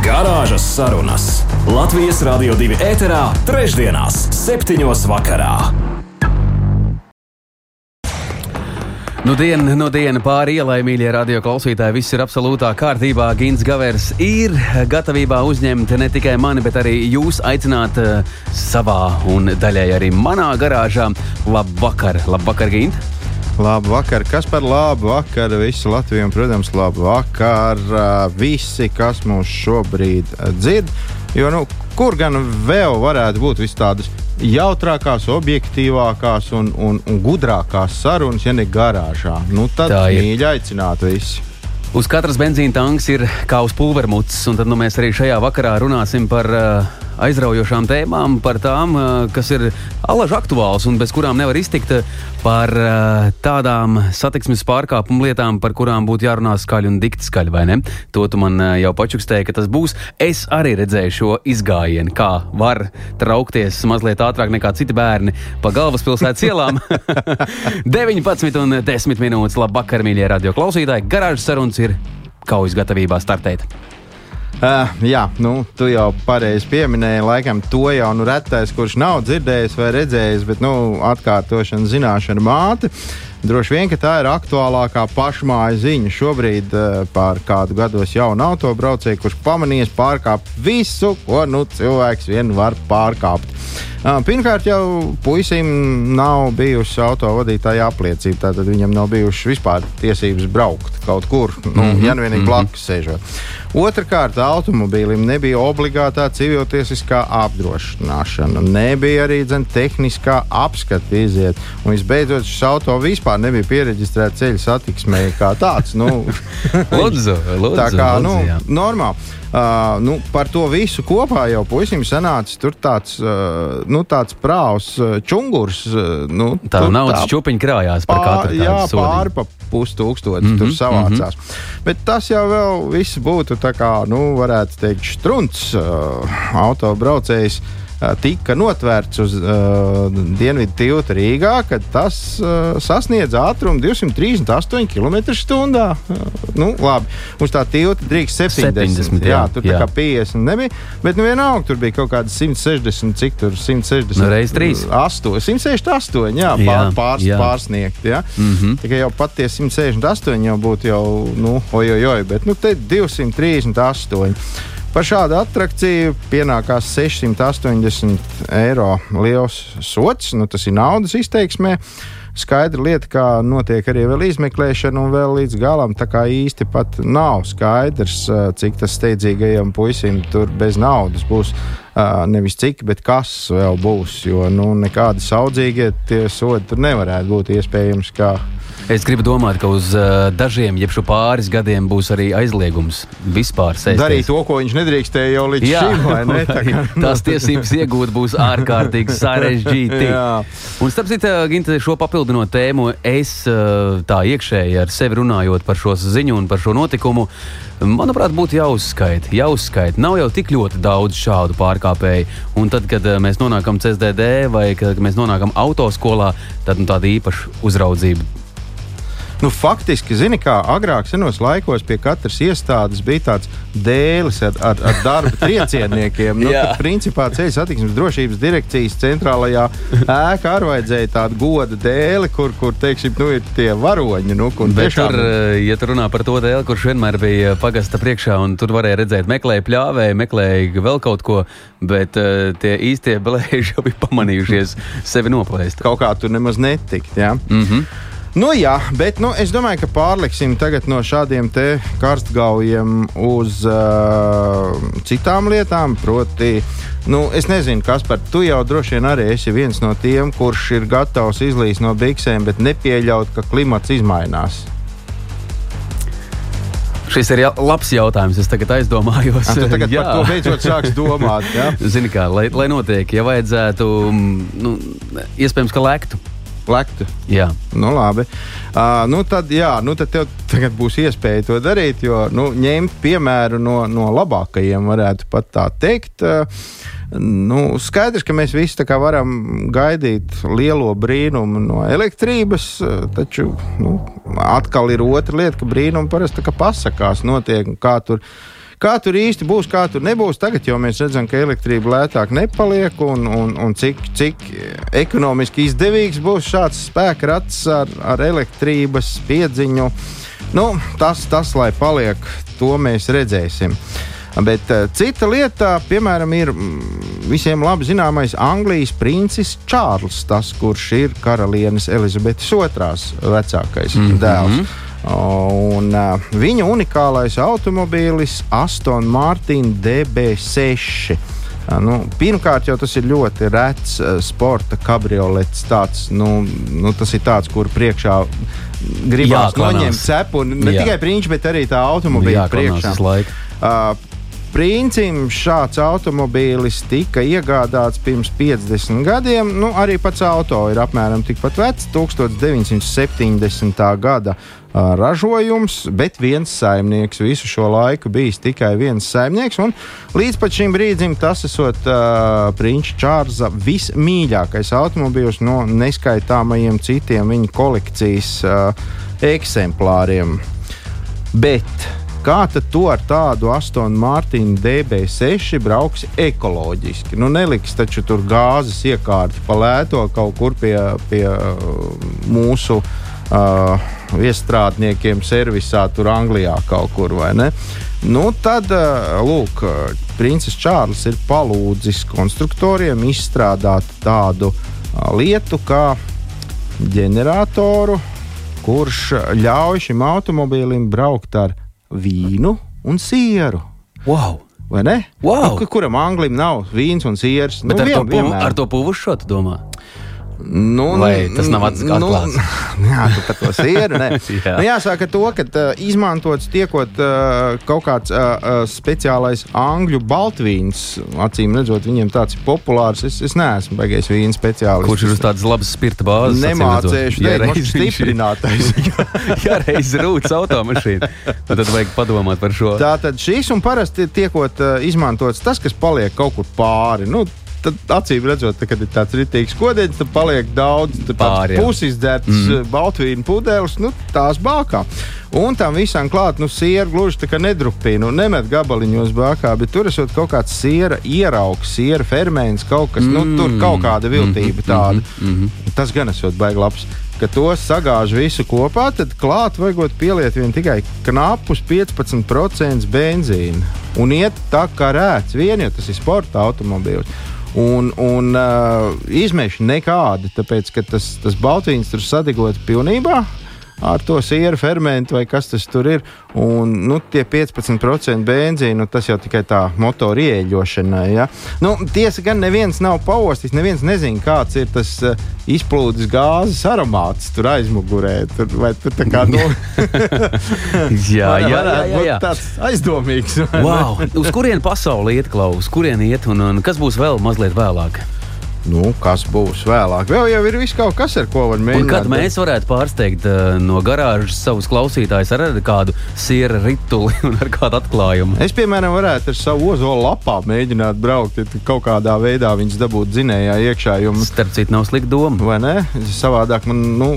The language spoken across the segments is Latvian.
Garāžas sarunas Latvijas Rādio 2 ēterā, trešdienās, septiņos vakarā. Nu, diena, nu, diena pāri ielai, mīļie radio klausītāji, viss ir absolūtā kārtībā. Gins Gavers ir gatavībā uzņemt ne tikai mani, bet arī jūs aicināt uh, savā un daļai arī manā garāžā. Labvakar, labvakar, Gint! Labu vakar, kas par labu vakaru visu Latviju, un, protams, labu vakar visi, kas mūs šobrīd dzird. Jo, nu, kur gan vēl varētu būt vis tādas jautrākās, objektīvākās un, un, un gudrākās sarunas, ja ne garāžā? Nu, tad mīļi aicināt visi. Uz katras benzīna tanks ir kā uz pulvermuts, un tad nu, mēs arī šajā vakarā runāsim par uh, aizraujošām tēmām, par tām, kas ir alaži aktuāls un bez kurām nevar iztikt, par tādām satiksmes pārkāpumu lietām, par kurām būtu jārunā skaļi un dikti skaļi, vai ne? To tu man jau pačukstēji, ka tas būs. Es arī redzēju šo izgājienu, kā var traukties mazliet ātrāk nekā citi bērni pa galvaspilsētas ielām. 19 un 10 minūtes. Labvakar, mīļie radio klausītāji! Garāžas sarunas ir kaujas gatavībā startēt. Uh, jā, nu, tu jau pareizi pieminēji, laikam to jau nu retais, kurš nav dzirdējis vai redzējis, bet nu, atkārtošana zināšana māte. Droši vien, ka tā ir aktuālākā pašmāja ziņa. Šobrīd uh, pār kādu gados jaunu autobraucēju, kurš pamanījis pārkāpt visu, ko nu, cilvēks vien var pārkāpt. Uh, pirmkārt, jau puisim nav bijusi autovadītāja apliecība. Tātad viņam nav bijušas vispār tiesības braukt kaut kur, nu, mm -hmm, ja nu vienīgi mm -hmm. blakus sēžot. Otrakārt, automobīlim nebija obligātā civiltiesiskā apdrošināšana, nebija arī dzen, tehniskā apskata iziet. Un visbeidzot, šis auto vispār nebija pieregistrēts ceļu satiksmē kā tāds. Nu, lūdzu, lūdzu, tā kā lūdzu, nu, normāli. Uh, nu, par to visu kopā jau puisim sanāca tur tāds, uh, nu, tāds prāvs uh, čungurs. Uh, nu, tā naudas čūpiņa krājās par katru jā, pāri pa pustūkstoši mm -hmm, tur savācās. Mm -hmm. Bet tas jau vēl viss būtu tā kā, nu, varētu teikt, strunts uh, autobraucējs tika notvērts uz uh, dienvidu tilta Rīgā, kad tas uh, sasniedz ātrumu 238 km/h. Uh, nu, labi, uz tā tilta drīkst 70. 70 jā, jā, tur jā. tā kā 50 nebija. Bet nu, vienalga, tur bija kaut kāda 160, cik tur 160. Nu, reiz 3. 8, 168, jā, jā, pār, jā. pārsniegt. Jā. Mm -hmm. Tikai jau pat tie 168 jau būtu jau, nu, ojojoj, bet nu, te 238. Par šādu attrakciju pienākās 680 eiro liels sots. Nu, tas ir naudas izteiksmē. Skaidra lieta, kā notiek arī vēl izmeklēšana, un vēl līdz galam tā kā īsti pat nav skaidrs, cik tas steidzīgajam puisim tur bez naudas būs. Nevis cik, bet kas vēl būs. Jo nu, nekādi saudzīgie tie sodi tur nevarētu būt iespējams. Kā Es gribu domāt, ka uz uh, dažiem, jeb šo pāris gadiem, būs arī aizliegums vispār sēžot. Darīt to, ko viņš nedrīkstēja jau līdz Jā. šim. Ne? Tā kā. Tās tiesības iegūt būs ārkārtīgi sarežģīti. Un, starp citu, Ginte, šo papildinot tēmu, es uh, tā iekšēji ar sevi runājot par šo ziņu un par šo notikumu. Manuprāt, būtu jāuzskaita, jāuzskaita. Nav jau tik ļoti daudz šādu pārkāpēju. Un tad, kad uh, mēs nonākam CSDD vai kad mēs nonākam autoskolā, tad nu, tāda īpaša uzraudzība Nu, faktiski, zini, kā agrāk, senos laikos pie katras iestādes bija tāds dēlis ar, ar, ar darba triecieniekiem. nu, tad, principā, ceļu satiksmes drošības direkcijas centrālajā ēkā arī vajadzēja tādu goda dēli, kur, kur teiksim, nu, ir tie varoņi. Nu, tiešām... tur, eh, ja tu runā par to dēli, kurš vienmēr bija pagasta priekšā, un tur varēja redzēt, meklēja pļāvēju, meklēja vēl kaut ko, bet uh, tie īstie blēži jau bija pamanījušies sevi noplēst. Kaut kā tur nemaz netikt. Ja? Mm -hmm. Nu, jā, bet nu, es domāju, ka pārliksim no šādiem karstgaujiem uz uh, citām lietām. Proti, nu, es nezinu, kas par to jau droši vien arī esi viens no tiem, kurš ir gatavs izlīst no biksēm, bet nepieļaut, ka klimats izmainās. Šis ir labs jautājums. Es tagad aizdomājos, ir. Tagad jā. par to beidzot sāks domāt. Zini, kā, lai, lai notiek, ja vajadzētu, nu, iespējams, ka lektu. Lektu. Jā, nu, labi. Uh, nu, tad, jā, nu, tad tev tagad būs iespēja to darīt, jo nu, ņemt piemēru no, no labākajiem, varētu pat tā teikt. Uh, Nu, skaidrs, ka mēs visi varam gaidīt lielo brīnumu no elektrības, taču nu, atkal ir otra lieta, ka brīnumi parasti pasakās, notiek kā tur. Kā tur īsti būs, kā tur nebūs. Tagad jau mēs redzam, ka elektrība lētāk nepaliek, un, un, un cik, cik ekonomiski izdevīgs būs šāds spēka rats ar, ar elektrības piedziņu. Nu, tas, tas, lai paliek, to mēs redzēsim. Bet uh, cita lieta, piemēram, ir mm, visiem labi zināmais Anglijas princis Čārls, tas, kurš ir karalienes Elizabetes otrās vecākais mm -hmm. dēls. Un, uh, viņa unikālais automobīlis Aston Martin DB6. Uh, nu, pirmkārt, jau tas ir ļoti rets uh, sporta kabriolets. Tāds, nu, nu, tas ir tāds, kur priekšā gribās noņemt cepuri. Ne Jā. tikai priekšā, bet arī tā automobīļa priekšā. Uh, Princim šāds automobīlis tika iegādāts pirms 50 gadiem. Nu, arī pats auto ir apmēram tikpat vecs, 1970. gada ražojums, bet viens saimnieks visu šo laiku bijis tikai viens saimnieks. Līdz šim brīdim tas esot uh, Princis Čārza vismīļākais automobīls no neskaitāmajiem citiem viņa kolekcijas uh, eksemplāriem. Bet Kā tad tu ar tādu Astonu Mārtiņu DB6 brauksi ekoloģiski? Nu, neliks taču tur gāzes iekārti pa lēto kaut kur pie, pie mūsu uh, iestrādniekiem servisā, tur Anglijā kaut kur vai ne? Nu, tad, uh, lūk, Princis Čārlis ir palūdzis konstruktoriem izstrādāt tādu uh, lietu kā ģeneratoru, kurš ļauj šim automobīlim braukt ar vīnu un sieru. Wow! Vai ne? Wow. Nu, kuram anglim nav vīns un sieras? Bet nu, ar, vien, to puvu, ar to puvušu šo tu domā? Nu, Vai tas nav atklāts? Nu, jā, tu par to sieru. jā. Nu, jāsaka to, ka uh, izmantots tiekot uh, kaut kāds uh, speciālais angļu baltvīns. Acīm redzot, viņiem tāds ir populārs. Es, es neesmu baigais vīna speciālists. Kurš ir uz tādas labas spirta bāzes? Nemācējuši, ja reiz stiprinātais. ja reiz rūts automašīna, tad vajag padomāt par šo. Tātad šīs un parasti tiekot uh, izmantots tas, kas paliek kaut kur pāri. Nu, tad acīm redzot, kad ir tāds rītīgs kodēļ, tad paliek daudz pusizdzērts mm. baltvīnu pudeles, nu, tās bākā. Un tam visam klāt, nu, siera gluži tā kā nedrupina, nu, nemet gabaliņos bākā, bet tur esot kaut kāds siera ieraugs, siera ferments, kaut kas, mm. nu, tur kaut kāda viltība mm-hmm. tāda. Mm -hmm. Tas gan esot baigi labs ka to sagāž visu kopā, tad klāt vajag pieliet vien tikai knapus 15% benzīna. Un iet tā kā rēts, vien, jo tas ir sporta automobīls. Un, un uh, izmeši nekādi, tāpēc ka tas, tas baltīns tur sadegot pilnībā ar to sieru fermentu vai kas tas tur ir. Un nu, tie 15% benzīna, nu, tas jau tikai tā motora ieeļošanai. Ja? Nu, tiesa gan neviens nav paostis, neviens nezina, kāds ir tas uh, izplūdes gāzes aromāts tur aizmugurē. Tur, vai tur tā kā nu, jā, jā, jā, jā, jā. tāds aizdomīgs. Wow. Uz kurienu pasauli iet, Klaus? Uz kurienu iet un, un kas būs vēl mazliet vēlāk? Nu, kas būs vēlāk? Vēl jau ir viss kaut kas, ar ko var mēģināt. Un kad mēs varētu pārsteigt uh, no garāžas savus klausītājus ar kādu siera rituli un ar kādu atklājumu? Es, piemēram, varētu ar savu ozolu lapā mēģināt braukt, ja kaut kādā veidā viņas dabūt dzinējā iekšā. Jums... Starp citu, nav slikta doma. Vai ne? Savādāk man nu,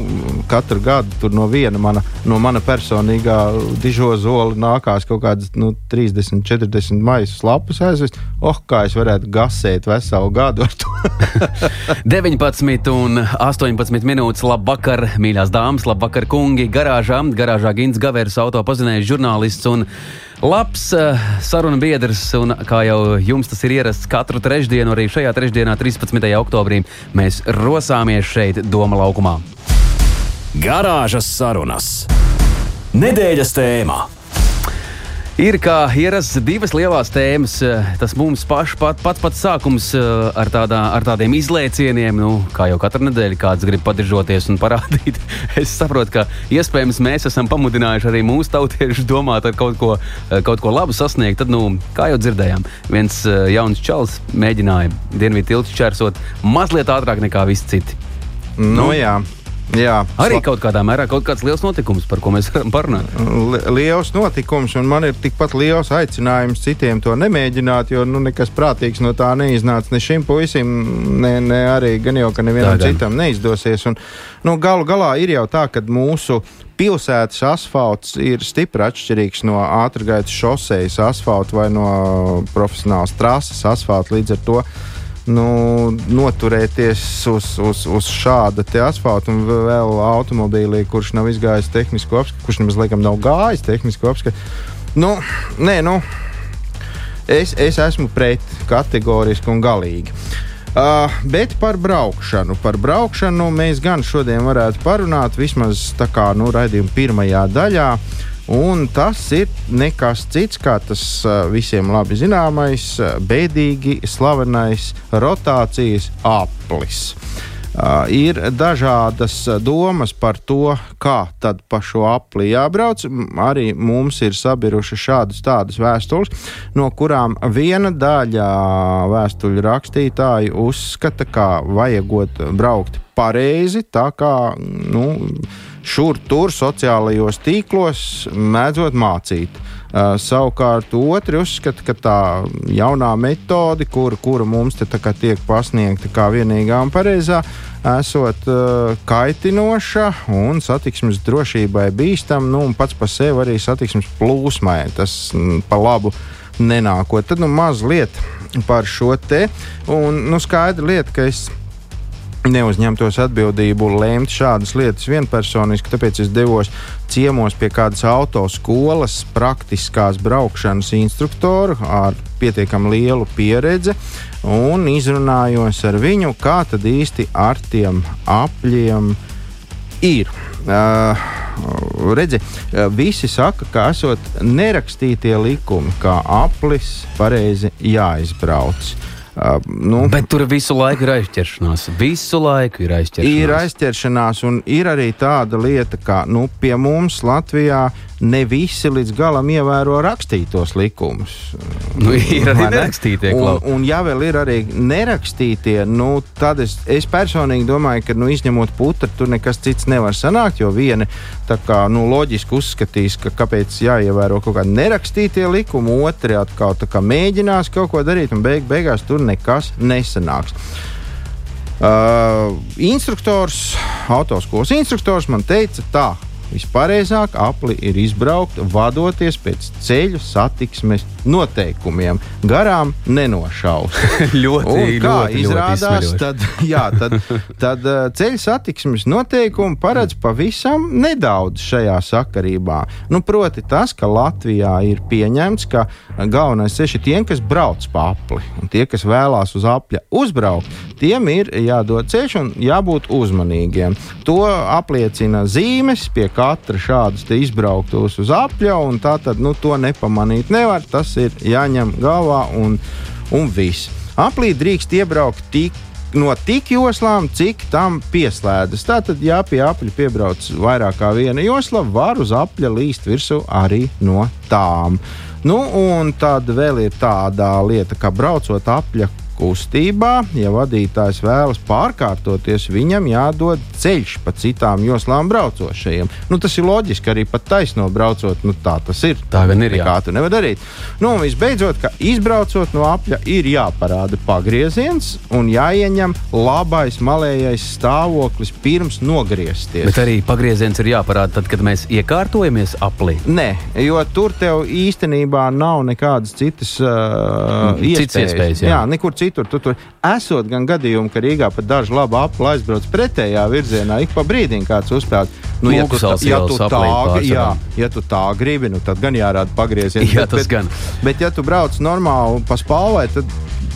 katru gadu no viena mana, no mana personīgā dižo zola nākās kaut kādas nu, 30, 40 maisas lapas aizvest. Oh, kā es varētu gasēt veselu gadu ar to! 19 un 18 minūtes. Labvakar, mīļās dāmas, labvakar, kungi. Garāžā, garāžā Gins Gavērs, auto pazinējis žurnālists un labs uh, sarunu biedrs. Un, kā jau jums tas ir ierasts, katru trešdienu, arī šajā trešdienā, 13. oktobrī, mēs rosāmies šeit, Doma laukumā. Garāžas sarunas. Nedēļas tēmā. Ir kā ierasts divas lielas tēmas. Tas mums pašs pat, pats pats sākums eh, ar, tādā, ar tādiem izlaicieniem, nu, kā jau katru nedēļu kāds grib padižoties un parādīt. Es saprotu, ka iespējams mēs esam pamudinājuši arī mūsu tautiešus domāt ar kaut ko, eh, kaut ko labu sasniegt. Tad, nu, kā jau dzirdējām, viens eh, jauns čels mēģināja dienvidu tiltu čērsot mazliet ātrāk nekā visi citi. Nu, nu jā. Jā, arī kaut kādā mērā kaut kāds liels notikums, par ko mēs varam parunāt. Liels notikums, un man ir tikpat liels aicinājums citiem to nemēģināt, jo nu, nekas prātīgs no tā neiznāca ne šim puisim, ne, ne arī gan jau, ka nevienam tā, citam neizdosies. Un, nu, galu galā ir jau tā, ka mūsu pilsētas asfalts ir stipri atšķirīgs no ātrgaitas šosejas asfalta vai no profesionālas trases asfalta līdz ar to nu, noturēties uz, uz, uz šāda asfalta un vēl automobīlī, kurš nav izgājis tehnisko apskatu, kurš nemaz laikam nav gājis tehnisko apskatu. Nu, nē, nu, es, es esmu pret kategoriski un galīgi. Uh, bet par braukšanu. Par braukšanu mēs gan šodien varētu parunāt, vismaz tā kā nu, raidījuma pirmajā daļā. Uh, Un tas ir nekas cits, kā tas visiem labi zināmais, bēdīgi slavenais rotācijas aplis. Uh, ir dažādas domas par to, kā tad pa šo apli jābrauc. Arī mums ir sabirušas šādas tādas vēstules, no kurām viena daļa vēstuļu rakstītāju uzskata, ka vajagot braukt pareizi, tā kā nu, šur tur sociālajos tīklos mēdzot mācīt. Uh, savukārt otri uzskata, ka tā jaunā metode, kura, kura mums te tiek pasniegta kā vienīgā un pareizā, esot uh, kaitinoša un satiksmes drošībai bīstama, nu, un pats par sevi arī satiksmes plūsmai. Tas m, pa labu nenākot. Tad nu, mazliet par šo te. Un, nu, skaidra lieta, ka es neuzņemtos atbildību lēmt šādas lietas vienpersoniski, tāpēc es devos ciemos pie kādas autoskolas praktiskās braukšanas instruktoru ar pietiekami lielu pieredzi un izrunājos ar viņu, kā tad īsti ar tiem apļiem ir. Uh, redzi, visi saka, ka esot nerakstītie likumi, kā aplis pareizi jāizbrauc. Uh, Uh, nu, Bet tur visu laiku ir aizķeršanās. Visu laiku ir aizķeršanās. Ir aizķeršanās, un ir arī tāda lieta, ka nu, pie mums Latvijā ne visi līdz galam ievēro rakstītos likumus. Nu, ir arī nerakstītie un, un, ja vēl ir arī nerakstītie, nu, tad es, es personīgi domāju, ka nu, izņemot putru, tur nekas cits nevar sanākt. Jo viena kā nu, loģiski uzskatīs, ka kāpēc jāievēro kaut kādi nerakstītie likumi, otri atkal kā, mēģinās kaut ko darīt, un beig, beigās tur nekas nesanāks. Uh, instruktors, autoskolas instruktors man teica, tā, Vispareizāk apli ir izbraukt, vadoties pēc ceļu satiksmes noteikumiem. Garām nenošaus. ļoti, Un kā ļoti, izrādās, ļoti tad, jā, tad, tad uh, ceļu satiksmes noteikumi paredz pavisam nedaudz šajā sakarībā. Nu, proti, tas, ka Latvijā ir pieņemts, ka galvenais ceļš ir tiem, kas brauc pa apli, un tie, kas vēlās uz apļa uzbraukt, tiem ir jādod ceļš un jābūt uzmanīgiem. To apliecina zīmes pie katra šādus izbrauktos uz apļa, un tā tad nu, to nepamanīt nevar. Tas ir jāņem galvā un, un viss. Aplī drīkst iebraukt tik no tik joslām, cik tam pieslēdzas. Tātad, ja pie apļa piebrauc vairāk kā viena josla, var uz apļa līst virsū arī no tām. Nu, un tad vēl ir tāda lieta, ka braucot apļa kustībā, ja vadītājs vēlas pārkārtoties, viņam jādod ceļš pa citām joslām braucošajiem. Nu, tas ir loģiski arī pat taisno braucot. Nu, tā tas ir. Tā gan ir. Kā tu nevari darīt. Nu, un visbeidzot, ka izbraucot no apļa, ir jāparāda pagrieziens un jāieņem labais malējais stāvoklis pirms nogriezties. Bet arī pagrieziens ir jāparāda tad, kad mēs iekārtojamies aplī. Nē, jo tur tev īstenībā nav nekādas citas uh, iespējas. iespējas jā. jā, nekur citur. Tu tur esot gan gadījumi, ka Rīgā pat daži labi apli aizbrauc pretējā virzienā, ik pa brīdim kāds uzspēlēt. Nu, ja, tu, tā, ja, tu tā, jā, ja tu tā gribi, nu, tad gan jārāda pagrieziens. Jā, bet, bet, gan. Bet, ja tu brauc normāli pa spālvai, tad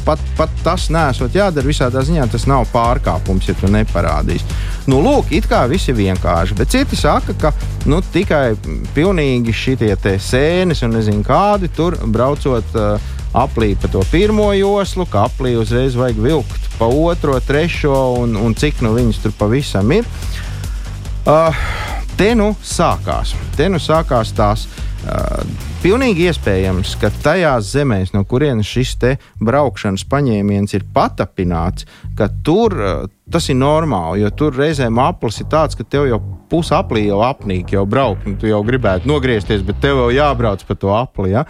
pat, pat tas nesot jādara visādā ziņā, tas nav pārkāpums, ja tu neparādīsi. Nu, lūk, it kā viss ir vienkārši, bet citi saka, ka nu, tikai pilnīgi šitie sēnes un nezinu kādi tur braucot. Uh, aplī pa to pirmo joslu, ka aplī uzreiz vajag vilkt pa otro, trešo un, un cik nu viņas tur pavisam ir. Uh, te nu sākās, te nu sākās tās. Uh, pilnīgi iespējams, ka tajās zemēs, no kurienes šis braukšanas paņēmiens ir patapināts, ka tur uh, tas ir normāli. Jo tur reizēm aplis ir tāds, ka tev jau pusaplī jau apnīk, jau braukt, un tu jau gribētu nogriezties, bet tev jau jābrauc pa to apli. Ja?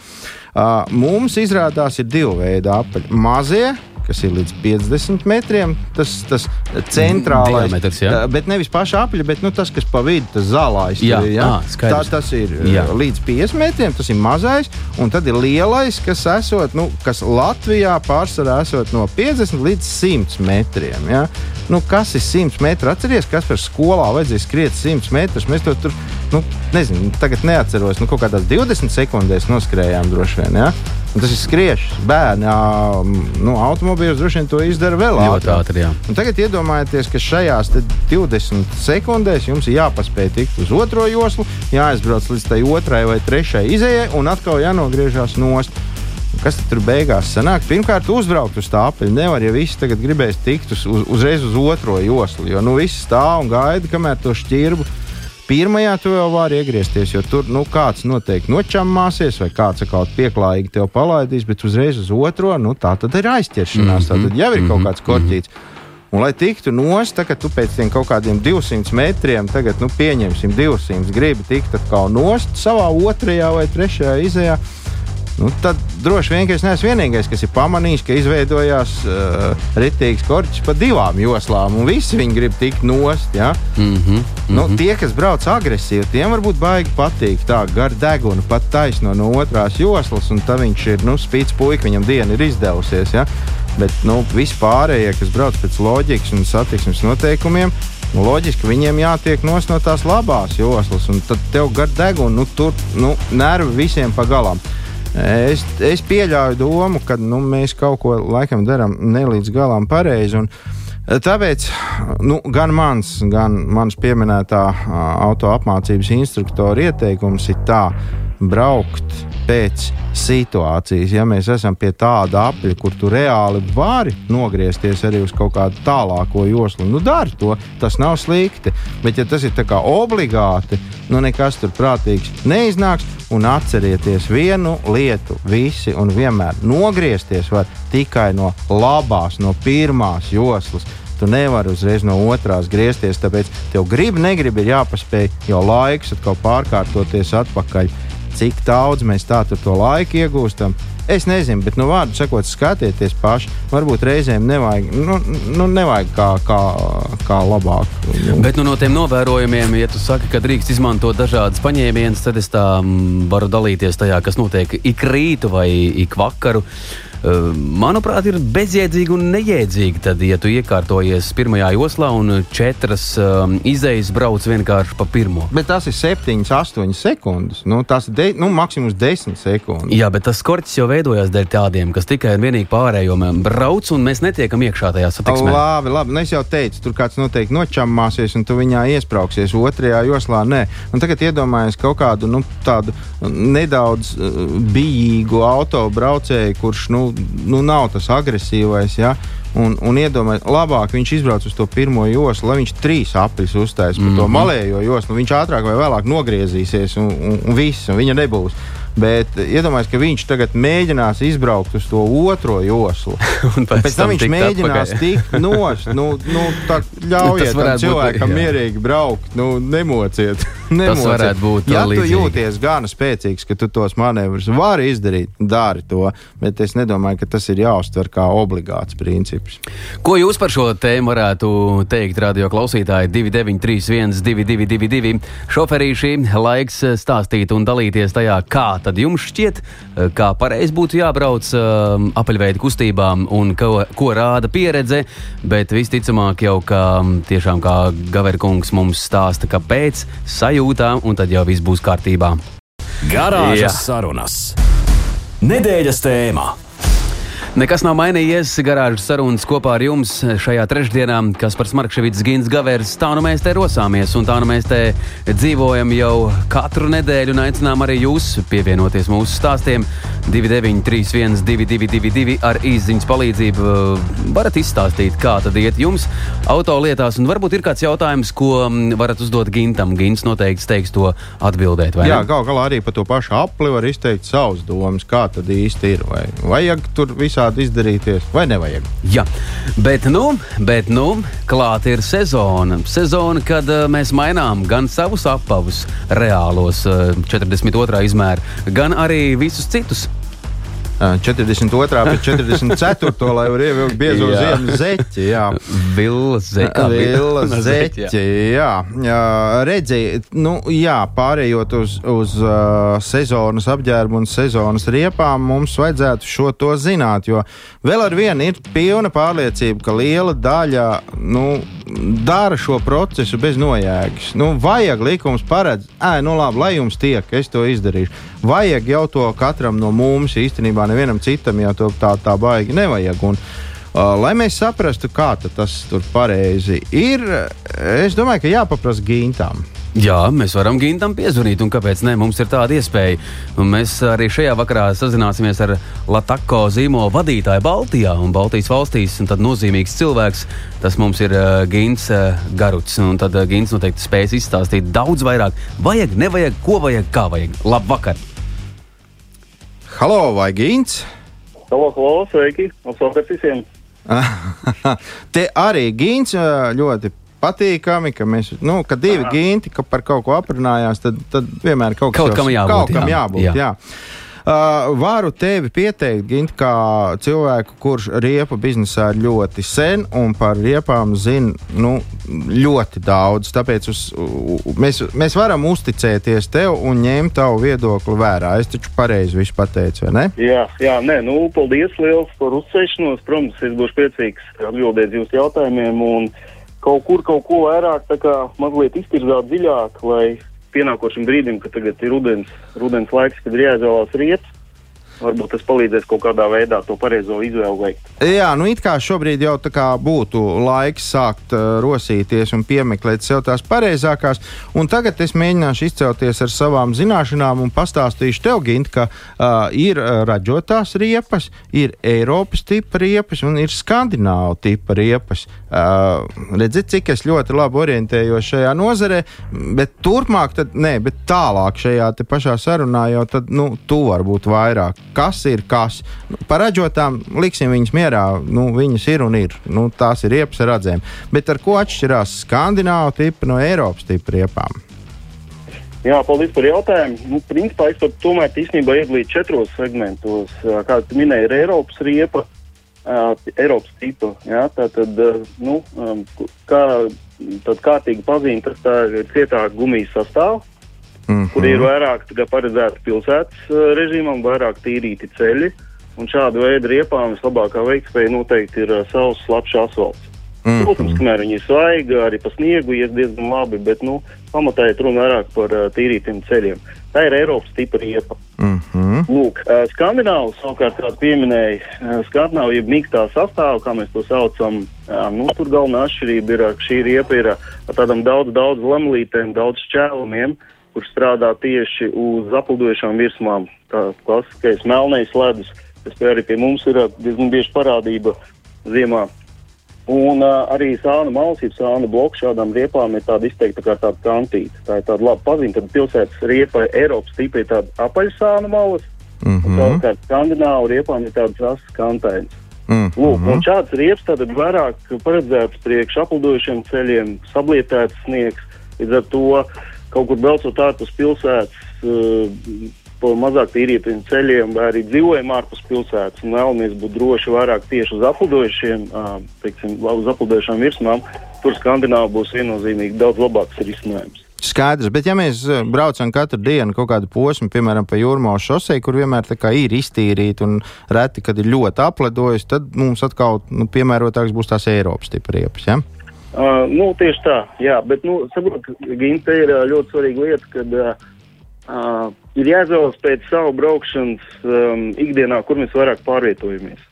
Uh, mums izrādās ir divi veidi apaļi. Mazie kas ir līdz 50 metriem. Tas, tas centrālais Diametrs, jā. bet nevis paša apļa, bet nu, tas, kas pa vidu, tas zālājs. Jā, jā? skaidrs. Tā, tas ir Jā. jā. līdz 50 metriem, tas ir mazais, un tad ir lielais, kas, esot, nu, kas Latvijā pārsvarā esot no 50 līdz 100 metriem. Ja? Nu, kas ir 100 metri? Atcerieties, kas par skolā vajadzēja skriet 100 metrus. Mēs to tur, nu, nezinu, tagad neatceros, nu, kaut kādās 20 sekundēs noskrējām droši vien. Ja? Un tas ir skriešs. Bērni, ā, nu, automobīļos droši vien to izdara vēl ātrāk. tagad iedomājieties, ka šajās te 20 sekundēs jums ir jāpaspēj tikt uz otro joslu, jāaizbrauc līdz tai otrai vai trešai izējai un atkal jānogriežās nost. Kas tur beigās sanāk? Pirmkārt, uzbraukt uz tā apaļa. Nevar, ja visi tagad gribēs tikt uz, uz, uzreiz uz otro joslu, jo nu visi stāv un gaida, kamēr to šķirbu. Pirmajā tu jau vari iegriezties, jo tur nu, kāds noteikti nočamāsies, vai kāds kaut pieklājīgi tev palaidīs, bet uzreiz uz otro, nu, tā tad ir aizķeršanās. Tā tad jau ir kaut kāds korķīts. Un, lai tiktu nost, tagad tu pēc kaut kādiem 200 metriem, tagad nu, pieņemsim 200, gribi tikt atkal nost savā otrajā vai trešajā izējā. Nu, tad droši vien, es neesmu vienīgais, kas ir pamanījis, ka izveidojās uh, rītīgs korķis pa divām joslām, un visi viņi grib tikt nost. Ja? Mm -hmm. Nu, tie, kas brauc agresīvi, tiem varbūt baigi patīk tā gar degunu, pat taisno no otrās joslas, un tā viņš ir nu, spīdis puika, viņam diena ir izdevusies. Ja? Bet nu, vispārējie, kas brauc pēc loģikas un satiksmes noteikumiem, nu, loģiski viņiem jātiek nos no tās labās joslas, un tad tev gar degunu nu, tur nu, nervi visiem pagalām. Es, es pieļauju domu, ka nu, mēs kaut ko laikam darām ne līdz galam pareizi. un Tāpēc nu, gan mans, gan mans pieminētā ā, auto apmācības instruktora ieteikums ir tā, braukt pēc situācijas. Ja mēs esam pie tāda apļa, kur tu reāli vari nogriezties arī uz kaut kādu tālāko joslu, nu dari to. Tas nav slikti. Bet, ja tas ir obligāti, nu nekas tur prātīgs neiznāks. Un atcerieties vienu lietu, visi un vienmēr nogriezties var tikai no labās, no pirmās joslas. Tu nevari uzreiz no otrās griezties, tāpēc tev gribi, negribi ir jāpaspēj jau laiks atkal pārkārtoties atpakaļ. Cik daudz mēs tā tur to laiku iegūstam? Es nezinu, bet, nu, vārdu sakot, skatieties paši. Varbūt reizēm nevajag, nu, nu, nevajag kā, kā, kā labāk. Bet nu, no tiem novērojumiem, ja tu saki, ka drīkst izmantot dažādas paņēmienas, tad es tā mm, varu dalīties tajā, kas notiek ik rītu vai ik vakaru. Uh, Manuprāt, ir bezjēdzīgi un neiedzīgi, tad, ja tu iekārtojies pirmajā joslā un četras um, izējas brauc vienkārši pa pirmo. Bet tas ir 7, 8 sekundes. Nu, tas ir de, nu, maksimums 10 sekundes. Jā, bet tas korķis jau veidojas dēļ tādiem, kas tikai un vienīgi pārējo brauc, un mēs netiekam iekšā tajā satiksmē. Labi, labi. Nu, es jau teicu, tur kāds noteikti nočamāsies, un tu viņā iesprāgsies. Otrajā joslā nē. Un tagad iedomājieties kaut kādu nu, tādu nedaudz uh, bijīgu autobraucēju, kurš nu, nu, nav tas agresīvais. Ja? Un, un iedomājieties, labāk viņš izbrauc uz to pirmo joslu, lai viņš trīs aplis uztaisītu mm -hmm. to malējo joslu. Viņš ātrāk vai vēlāk nogriezīsies, un, un, un viss, un viņa nebūs. Bet iedomājieties, ka viņš tagad mēģinās izbraukt uz to otro joslu. Un pēc Pēc tam viņš mēģinās tikt nost. Nu, nu, tā Tas ļaujiet tam varētu būt, cilvēkam jā. mierīgi braukt. Nu, nemociet. nemociet. varētu būt Ja tu līdzīgi. jūties gana spēcīgs, ka tu tos manevrus vari izdarīt, dari to. Bet es nedomāju, ka tas ir jāuztver kā obligāts princips. Ko jūs par šo tēmu varētu teikt, radio klausītāji? 2931, 222, šoferīši, laiks stāstīt un dalīties tajā, kā tad jums šķiet, kā pareizi būtu jābrauc um, apaļveida kustībām un ko, ko rāda pieredze. Bet visticamāk, jau kā tiešām kā Gaverkungs mums stāsta, kāpēc sajūtām, un tad jau viss būs kārtībā. Garāžas Jā. sarunas. Nedēļas tēmā. Nekas nav mainījies. Garāžas sarunas kopā ar jums šajā trešdienā, kas par Smarkševits Gins Gavērs. Tā nu mēs te rosāmies, un tā nu mēs te dzīvojam jau katru nedēļu, un aicinām arī jūs pievienoties mūsu stāstiem. 2931, 222, ar īsiņas palīdzību varat izstāstīt, kā tad iet jums autolietās, un varbūt ir kāds jautājums, ko varat uzdot Gintam. Gins noteikti teiks to atbildēt. Jā, gal galā arī par to pašu apli var izteikt savus domas, kā tad īsti ir. Vai vajag tur visā tādu izdarīties, vai nevajag? Jā, bet nu, bet nu klāt ir sezona. Sezona, kad uh, mēs mainām gan savus apavus, reālos uh, 42. izmēru, gan arī visus citus 42. pēc 44. lai var ievilkt biezo ziemas zeķi. Jā, Vilnas zeķi. Jā, jā redzēji, nu, jā, pārējot uz, uz uh, sezonas apģērbu un sezonas riepām, mums vajadzētu šo to zināt, jo vēl ar vienu ir pilna pārliecība, ka liela daļa nu, dara šo procesu bez nojēgas. Nu, vajag likums paredz, ē, nu labi, lai jums tiek, es to izdarīšu. Vajag jau to katram no mums īstenībā nevienam citam jau tā, tā baigi nevajag. Un, uh, lai mēs saprastu, kā tas tur pareizi ir, es domāju, ka jāpaprasa gintām. Jā, mēs varam Gintam piezvanīt, un kāpēc ne? Mums ir tāda iespēja. Un mēs arī šajā vakarā sazināsimies ar Latvijas zīmola vadītāju Baltijā un Baltijas valstīs. Un tad nozīmīgs cilvēks, tas mums ir uh, Gins uh, Garuts. Un tad uh, Gins noteikti spēs izstāstīt daudz vairāk. Vajag, nevajag, ko vajag, kā vajag. Labvakar! Halo, vai Gins? Halo, halo, sveiki! Labvakar visiem! Te arī Gins ļoti patīkami, ka mēs, nu, kad divi ginti ka par kaut ko aprunājās, tad, tad vienmēr kaut, kaut kam jābūt. Kaut kam jābūt jā. Jā. Uh, varu tevi pieteikt, Gint, kā cilvēku, kurš riepu biznesā ir ļoti sen un par riepām zina nu, ļoti daudz. Tāpēc uz, mēs, mēs varam uzticēties tev un ņemt tavu viedokli vērā. Es taču pareizi visu pateicu, vai ne? Jā, jā nē, nu, paldies liels par uzsēšanos. Protams, es būšu priecīgs atbildēt jūsu jautājumiem. Un, kaut kur kaut ko vairāk, kā mazliet iztirzāt dziļāk, lai pienākošam brīdim, kad tagad ir rudens, rudens laiks, kad ir jāizvēlās riepas, varbūt tas palīdzēs kaut kādā veidā to pareizo izvēli veikt. Jā, nu it kā šobrīd jau tā kā būtu laiks sākt uh, rosīties un piemeklēt sev tās pareizākās, un tagad es mēģināšu izcelties ar savām zināšanām un pastāstīšu tev, Gint, ka uh, ir uh, ražotās riepas, ir Eiropas tipa riepas un ir Skandināvu tipa riepas. Uh, redziet, cik es ļoti labi orientējos šajā nozarē, bet turpmāk, tad, nē, bet tālāk šajā pašā sarunā jau tad, nu, tu varbūt vairāk kas ir kas. Nu, par ražotām liksim viņas mierā. Nu, viņas ir un ir. Nu, tās ir riepas ar redzēm. Bet ar ko atšķirās skandināvu tipu no Eiropas tipu riepām? Jā, paldies par jautājumu. Nu, principā es tomēr īstenībā iedalīju četros segmentos. Kā jūs minējāt, ir Eiropas riepa, uh, Eiropas tipa. Jā, tā tad, uh, nu, um, kā tad kārtīgi pazīme, tas tā ir cietā gumijas sastāvā mm -hmm. kur ir vairāk paredzēti pilsētas uh, režīmam, vairāk tīrīti ceļi. Un šādu veidu riepām vislabākā veiktspēja noteikti ir uh, savs slapjš asfalts. Mm -hmm. Protams, kamēr viņi ir svaigi, arī pa sniegu ies diezgan labi, bet nu, pamatā ir runa vairāk par uh, tīrītiem ceļiem. Tā ir Eiropas tipa riepa. Mm -hmm. Lūk, Skandināvu savukārt, kā pieminēja, Skandināvu ir mīktā sastāvā, kā mēs to saucam. Nu, tur galvenā atšķirība ir, ka šī riepa ir ar tādām daudz, daudz lemlītēm, daudz šķēlumiem. Uh, kur strādā tieši uz aplidojušām virsmām. Tā klasiskais melnais ledus, kas arī pie mums ir diezgan bieži parādība ziemā. Un uh, arī sāna malsība, sāna bloks šādām riepām ir tāda izteikta kā tāda kantīta. Tā ir tāda labi pazīta. Tad pilsētas riepa Eiropas tipa ir tāda apaļsāna malas, mm -hmm. savukārt skandināvu riepām ir tādas asas kantainas. Mm -hmm. Lūk, un šāds riepas tad vairāk paredzēts priekš aplidojušiem ceļiem, sablietēts sniegs. Līdz ar to kaut kur braucot ārpus pilsētas, uh, pa mazāk tīrītiem ceļiem, vai arī dzīvojam ārpus pilsētas un vēlamies būt droši vairāk tieši uz aplidojušiem, teiksim, uz aplidojušām virsmām, tur Skandināva būs viennozīmīgi daudz labāks risinājums. Skaidrs, bet ja mēs braucam katru dienu kaut kādu posmu, piemēram, pa jūrmālu šosei, kur vienmēr ir iztīrīta un reti, kad ir ļoti apledojis, tad mums atkal nu, piemērotāks būs tās Eiropas tipa riepas. Ja? Uh, nu, tieši tā, jā, bet, nu, saprotu, Ginte ir ļoti svarīga lieta, kad uh, ir jāizvēlas pēc savu braukšanas um, ikdienā, kur mēs vairāk pārvietojamies.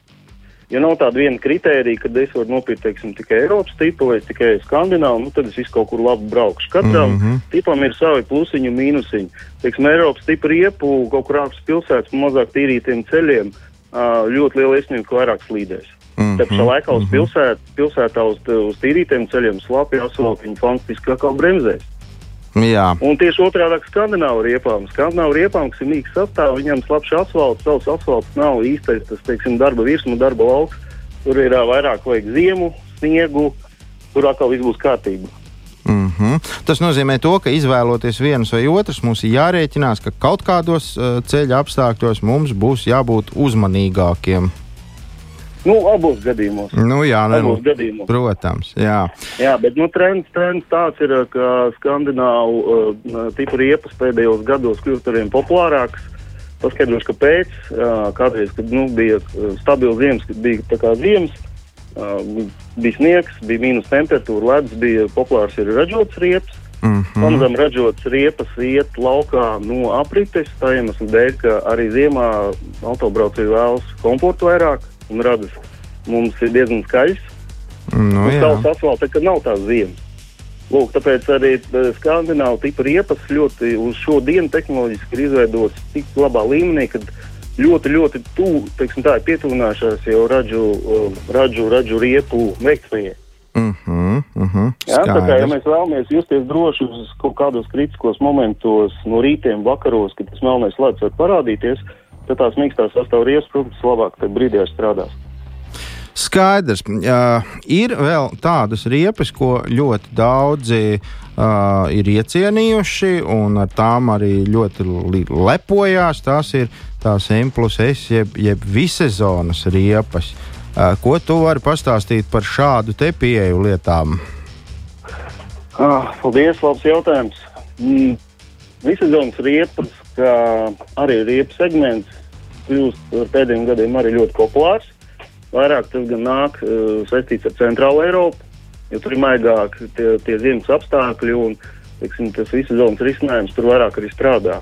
ja nav tāda viena kritērija, kad es varu nopirkt teiksim, tikai Eiropas tipu vai tikai Skandināvu, nu, tad es visu kaut kur labi braukšu. Katram mm -hmm. tipam ir savi plusiņi un mīnusiņi. Teiksim, Eiropas tipa riepu kaut kur ārpus pilsētas, mazāk tīrītiem ceļiem, ļoti liela iespējamība, ka vairāk slīdēs. Mm -hmm. Tā pašā laikā uz mhm. pilsēt, pilsētā uz, uz tīrītiem ceļiem slāpja asfalti, viņi fantastiski kā bremzēs. Jā. Un tieši otrādi - skandināvu riepām. Skandināvu riepām, kas ir mīgs sastāvs, viņam slapjš asfalts, savs asfalts nav īstais, tas, teiksim, darba virsma, darba lauks. Tur ir vairāk vajag ziemu, sniegu, tur atkal viss būs kārtībā. Mm -hmm. Tas nozīmē, to, ka izvēloties vienus vai otrus, mums ir jārēķinās, ka kaut kādos uh, ceļa apstākļos mums būs jābūt uzmanīgākiem. Nu, abos gadījumos. Nu, jā, ne, abos gadījumos. Protams, jā. Jā, bet nu, trends, trends tāds ir, ka skandināvu uh, tipu riepas pēdējos gados kļūst arvien populārāks. Paskaidrošu, kāpēc. Uh, kādreiz, kad nu, bija stabils ziemas, kad bija tā kā ziemas, uh, bija sniegs, bija mīnus temperatūra, ledus, bija populārs ir ražots riepas. Mm -hmm. Pamazām ražotas riepas iet laukā no aprites, tā iemesla dēļ, ka arī ziemā autobraucēji vēlas komfortu vairāk un radas mums ir diezgan skaļs. Nu, Savs asfalts, ka nav tās ziemas. Lūk, tāpēc arī e, skandināvu tipu riepas ļoti uz šo dienu tehnoloģiski ir izveidotas tik labā līmenī, ka ļoti, ļoti tuvu, teiksim tā, ir pietuvinājušās jau ražu, e, ražu, ražu riepu veiktspējai. Mm -hmm, mm -hmm, Jā, tā kā ja mēs vēlamies justies droši uz kaut kādos kritiskos momentos, no rītiem, vakaros, kad tas melnais ledus var parādīties, tad tās mīkstās sastāvdaļas, protams, labāk tajā brīdī strādās. Skaidrs. Uh, ir vēl tādas riepas, ko ļoti daudzi uh, ir iecienījuši, un ar tām arī ļoti lepojās. Tās ir tās M plus S, jeb, jeb visezonas riepas. Uh, ko tu vari pastāstīt par šādu te pieeju lietām? Ah, paldies, labs jautājums. Mm, visezonas riepas, kā arī riepas segments, kļūst ar pēdējiem gadiem arī ļoti populārs. Vairāk tas gan nāk uh, saistīts ar Centrālu Eiropu, jo tur ir maigāk tie, tie ziemas apstākļi un teiksim, tas visas zonas risinājums tur vairāk arī strādā.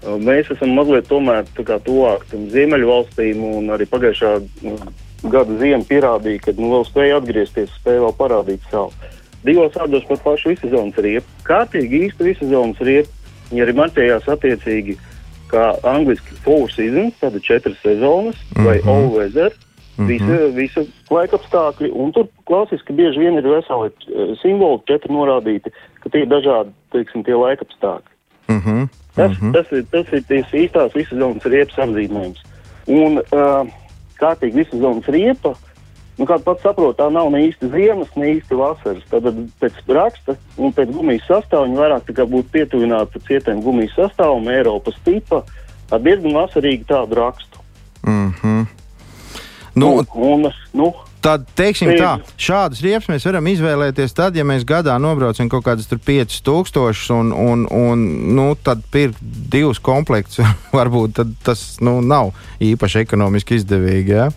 Uh, mēs esam mazliet tomēr tuvāk tam ziemeļu valstīm un arī pagājušā uh, gada ziema pierādīja, ka nu, vēl spēja atgriezties, spēja vēl parādīt savu. Divos vārdos par pašu visu zonas riepu. Kārtīgi īsti visu zonas riepu. Viņi arī marķējās attiecīgi kā angliski four seasons, tāda četras sezonas mm -hmm. vai mhm. all weather. Mm -hmm. Visa, visa laika apstākļi, un tur klasiski bieži vien ir veseli uh, simboli, četri norādīti, ka tie ir dažādi, teiksim, tie laika apstākļi. Mm -hmm. tas, mm -hmm. tas ir, tas ir tās īstās visas zonas riepas apzīmējums. Un uh, kārtīgi visas zonas riepa, nu, kā pats saprot, tā nav ne īsti ziemas, ne īsti vasaras. Tad pēc raksta un pēc gumijas sastāvā viņi vairāk būtu pietuvināti cietiem gumijas sastāvam, Eiropas tipa, ar diezgan vasarīgu tādu rakstu. Mm -hmm. Nu, un, un, nu, Tad, teiksim tā, šādas riepas mēs varam izvēlēties tad, ja mēs gadā nobraucam kaut kādas 5000 un, un, un nu, tad pirkt divus komplektus. Varbūt tas nu, nav īpaši ekonomiski izdevīgi. Ja?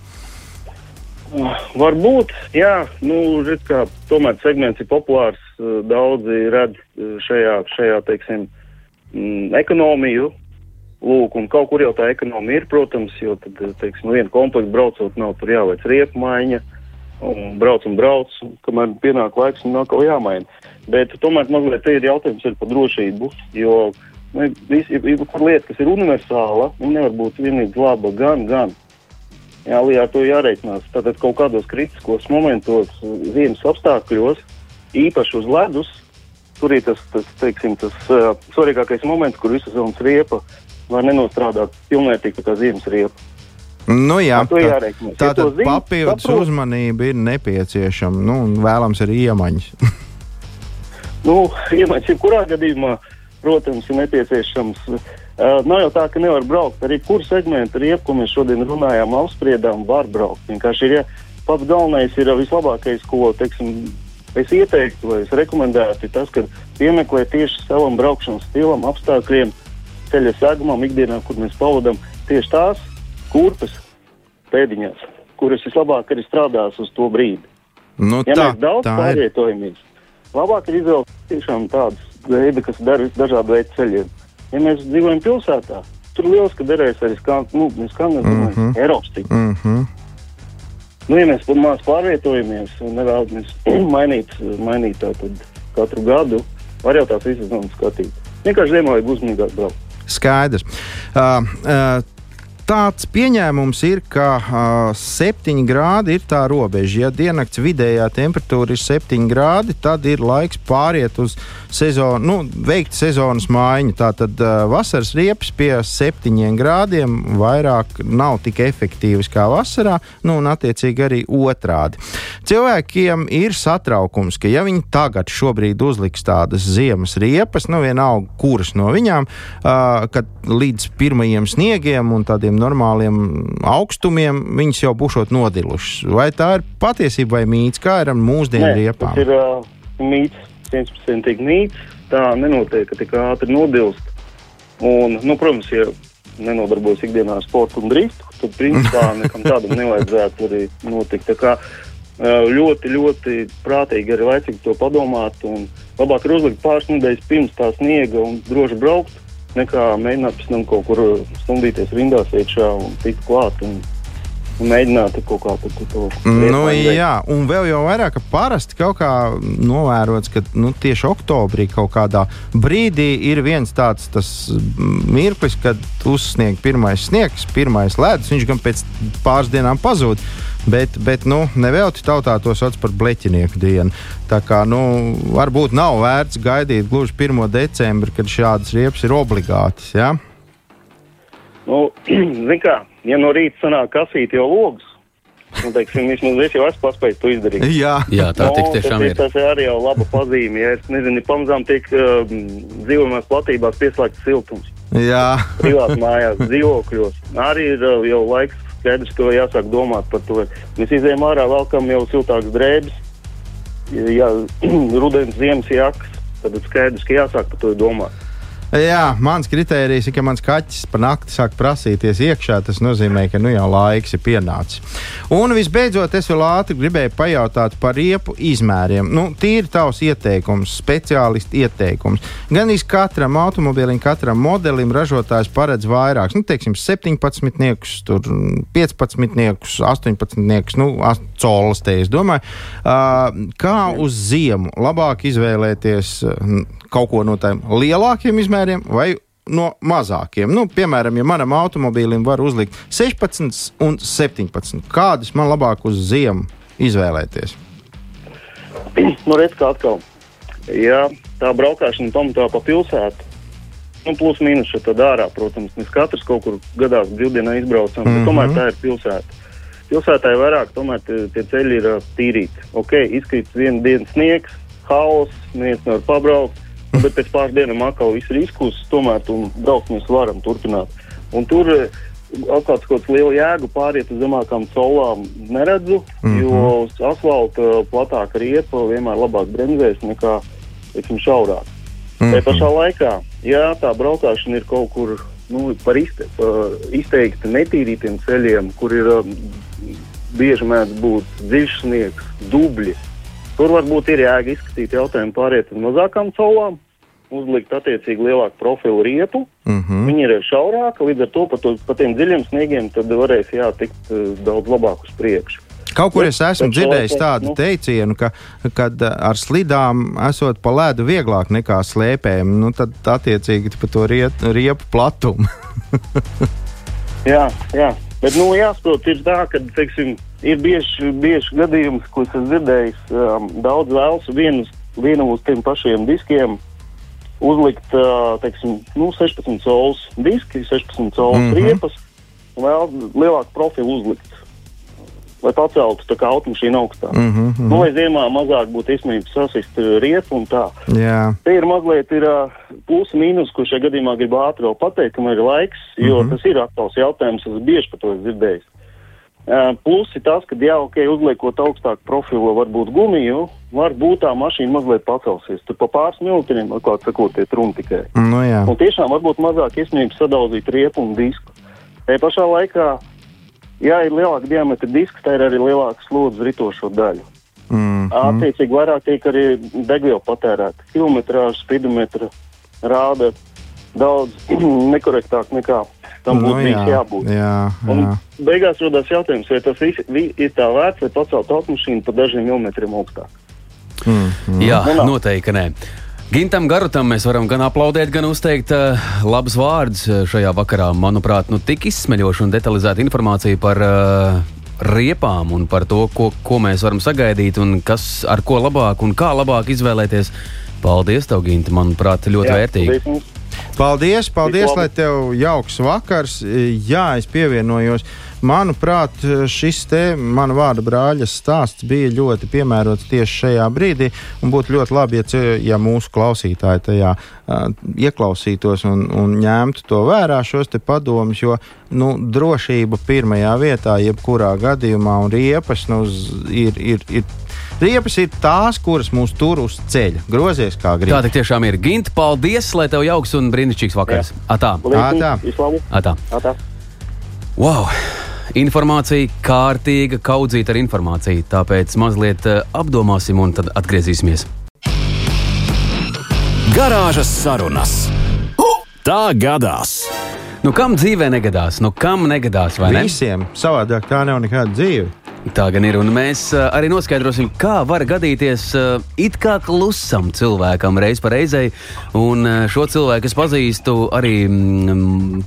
Varbūt, jā, nu, redz, kā, tomēr segments ir populārs. Daudzi redz šajā, šajā teiksim, mm, ekonomiju, Lūk, un kaut kur jau tā ekonomija ir, protams, jo tad, teiksim, no viena komplekta braucot nav tur jāveic riepu maiņa, un brauc un brauc, un kamēr pienāk laiks, un atkal jāmaina. Bet tomēr mazliet te ir jautājums ir par drošību, jo nu, visi, ir kur lieta, kas ir universāla, un nevar būt vienīgi laba gan, gan. Jā, ar to jārēķinās. Tātad kaut kādos kritiskos momentos, ziemas apstākļos, īpaši uz ledus, tur ir tas, tas, teiksim, tas uh, svarīgākais moments, kur visas zonas riepa var nenostrādāt pilnvērtīgi kā ziemas riepa. Nu, jā, tā, tā tad ja papildus saprot, uzmanība ir nepieciešama. Nu, vēlams, arī iemaņas. nu, iemaņas jebkurā gadījumā, protams, ir nepieciešams. Uh, nav jau tā, ka nevar braukt. Arī kur segmentu riepu, ko mēs šodien runājām, apspriedām, var braukt. Vienkārši ir ja, pats galvenais, ir vislabākais, ko teiksim, es ieteiktu vai es rekomendētu, tas, ka piemeklē tieši savam braukšanas stilam, apstākļiem ceļa segumam, ikdienā, kur mēs pavadām tieši tās kurpes pēdiņās, kuras vislabāk arī strādās uz to brīdi. Nu, ja tā, mēs daudz pārvietojamies, labāk ir izvēlēties tiešām tādas veidi, kas dara dažādu veidu ceļiem. Ja mēs dzīvojam pilsētā, tur liels, ka derēs arī skan, nu, skan, mm -hmm. Eiropas tīkls. Mm -hmm. Nu, ja mēs maz pārvietojamies un nevēlamies mainīt, mainīt tātad katru gadu, var jau tās visas zonas skatīt. Vienkārši ziemā vajag uzmanīgāk braukt. Skaidrs. Uh, uh, tāds pieņēmums ir, ka uh, 7 grādi ir tā robeža. Ja diennakts vidējā temperatūra ir 7 grādi, tad ir laiks pāriet uz sezonu, nu, veikt sezonas maiņu. Tātad uh, vasaras riepas pie 7 grādiem vairāk nav tik efektīvas kā vasarā, nu, un attiecīgi arī otrādi. Cilvēkiem ir satraukums, ka ja viņi tagad šobrīd uzliks tādas ziemas riepas, nu, vienalga, kuras no viņām, uh, kad līdz pirmajiem sniegiem un tādiem normāliem augstumiem, viņas jau būšot nodilušas. Vai tā ir patiesība vai mīts? Kā ir ar mūsdienu riepām? Tas ir uh, mīts, 100% mīts. Tā nenotiek, ka tik ātri nodilst. Un, nu, protams, ja nenodarbojas ikdienā ar sportu un driftu, tad principā nekam tādam nevajadzētu arī notikt. Tā kā, ļoti, ļoti prātīgi arī laicīgi to padomāt. Labāk ir uzlikt pāris nedēļas pirms tā sniega un droši braukt, nekā mēģināt pēc tam kaut kur stundīties rindās iekšā un tikt klāt. Un mēģināt kaut kā tādu nu, jā, un vēl jau vairāk, ka parasti kaut kā novērots, ka nu, tieši oktobrī kaut kādā brīdī ir viens tāds mirklis, kad uzsnieg pirmais sniegs, pirmais ledus, viņš gan pēc pāris dienām pazūd. Bet, bet nu, nevelti tautā to sauc par bleķinieku dienu. Tā kā nu, varbūt nav vērts gaidīt gluži 1. decembri, kad šādas riepas ir obligātas. Ja? Nu, kā, ja no rīta sanāk kasīt jau logus, nu, teiksim, vismaz es jau esmu paspējis to izdarīt. Jā, Jā tā no, tik tiešām ir. Tas ir arī jau laba pazīme. Ja es nezinu, pamazām tiek uh, dzīvojamās platībās pieslēgts siltums. Jā. Privāti mājās, dzīvokļos. Arī ir uh, jau laiks skaidrs, ka jāsāk domāt par to. Mēs izējām ārā, valkam jau siltākas drēbes, ja rudens, ziemas jakas, tad skaidrs, ka jāsāk par to domāt. Jā, mans kriterijs ir, ka mans kaķis par nakti sāk prasīties iekšā. Tas nozīmē, ka nu jau laiks ir pienācis. Un visbeidzot, es vēl ātri gribēju pajautāt par riepu izmēriem. Nu, tīri tavs ieteikums, speciālistu ieteikums. Gan iz katram automobilim, katram modelim ražotājs paredz vairākus, nu, teiksim, 17, niekus, 15, niekus, 18, niekus, nu, colas te es domāju. Uh, kā uz ziemu labāk izvēlēties kaut ko no tiem lielākiem izmēriem vai no mazākiem. Nu, piemēram, ja manam automobīlim var uzlikt 16 un 17, kādus man labāk uz ziemu izvēlēties? Nu, redz, kā atkal. Ja tā braukšana pamatā pa pilsētu, nu, plus mīnus šeit ārā, protams, mēs katrs kaut kur gadās brīvdienā izbraucam, mm -hmm. tomēr tā ir pilsēta. Pilsētā ir vairāk, tomēr tie, tie ceļi ir tīrīti. Ok, izkrīt viena dienas sniegs, haoss, neviens nevar pabraukt bet pēc pāris dienām atkal viss ir izkusis, tomēr tu braukt mēs varam turpināt. Un tur eh, atkal kaut kāds liela jēga pāriet uz zemākām solām neredzu, mm -hmm. jo uz asfalta platāka riepa vienmēr labāk bremzēs nekā, teiksim, šaurāk. Mm -hmm. Tā pašā laikā, ja tā braukšana ir kaut kur nu, par, izte, par izteikti netīrītiem ceļiem, kur ir um, bieži mēdz būt dziļš sniegs, dubļi, Tur varbūt ir jēga izskatīt jautājumu pāriet uz mazākām caulām, uzlikt attiecīgi lielāku profilu riepu. Mm -hmm. Viņi ir šaurāki, līdz ar to pa, to, pa tiem dziļiem sniegiem varēs jātikt uh, daudz labāk uz priekšu. Kaut kur es esmu dzirdējis tādu nu. teicienu, ka, kad eh, ar slidām esot pa ledu vieglāk nekā slēpēm, nu tad attiecīgi pa to riet, riepu platumu. jā, jā, bet nu jāsaprot, ir tā, ka, teiksim, ir bieži, bieži gadījums, ko esmu dzirdējis. Um, daudz vēlas vienu, vienu uz tiem pašiem diskiem uzlikt teiksim, nu, 16 solis diski, 16 solis mm -hmm. riepas un vēl lielāku profilu uzlikt. Lai paceltu tā kā automašīnu augstāk. Mm -hmm. nu, lai ziemā mazāk būtu iespējams sasist riepu un tā. Jā. Te ir mazliet ir, uh, plusi mīnus, ko šajā gadījumā gribu ātri pateikt, ka man ir laiks, jo mm -hmm. tas ir aktuāls jautājums, es bieži par to dzirdēju. Uh, plusi tas, ka jā, ok, uzliekot augstāku profilu, varbūt gumiju, varbūt tā mašīna mazliet pacelsies. Tur pa pāris minūtēm, kā sakot, ir runa tikai. Nu, jā. un tiešām varbūt mazāk iespējams sadaudzīt riepu un disku. Tā pašā laikā, ja ir lielāka diametra diska, tā ir arī lielāka slodze ritošo daļu. Mm -hmm. Attiecīgi vairāk tiek arī degviela patērēta. Kilometrāža, spidometra rāda daudz nekorektāk nekā tam Nu, būtu jā, bijis jābūt. jā, jā. beigās rodas jautājums, vai tas viss vi- ir tā vērts, lai pacelt automašīnu par dažiem milimetriem augstāk. Mm. Jā, Nu, noteikti nē. Gintam Garutam mēs varam gan aplaudēt, gan uzteikt uh, labus vārdus uh, šajā vakarā. Manuprāt, nu, tik izsmeļoša un detalizēta informācija par uh, riepām un par to, ko, ko mēs varam sagaidīt un kas ar ko labāk un kā labāk izvēlēties. Paldies, tev, Ginta. Manuprāt, ļoti Jā, vērtīgi. paldies. Paldies, paldies, lai tev jauks vakars. Jā, es pievienojos. Manuprāt, šis te mana vārda brāļa stāsts bija ļoti piemērots tieši šajā brīdī. un Būtu ļoti labi, ja, ja mūsu klausītāji tajā uh, ieklausītos un, un ņemtu to vērā, šos te padomus, jo nu, drošība pirmajā vietā, jebkurā gadījumā, un riepas nu, z- ir. ir, ir Riepas ir tās, kuras mūs tur uz ceļa. Grozies kā gribas. Tā tik tiešām ir. Ginta, paldies, lai tev jauks un brīnišķīgs vakars. Atā. Paldies Ā, tā. jums. Visu labu. Atā. Atā. Wow! Informācija kārtīga, kaudzīta ar informāciju. Tāpēc mazliet eh, apdomāsim un tad atgriezīsimies. Garāžas sarunas. Tā gadās! Nu, kam dzīvē negadās? Nu, kam negadās? vai Ne? Visiem savādāk tā nav nekāda dzīve. Tā gan ir. Un mēs uh, arī noskaidrosim, kā var gadīties uh, it kā klusam cilvēkam reiz pa reizei. Un šo cilvēku es pazīstu arī. Mm,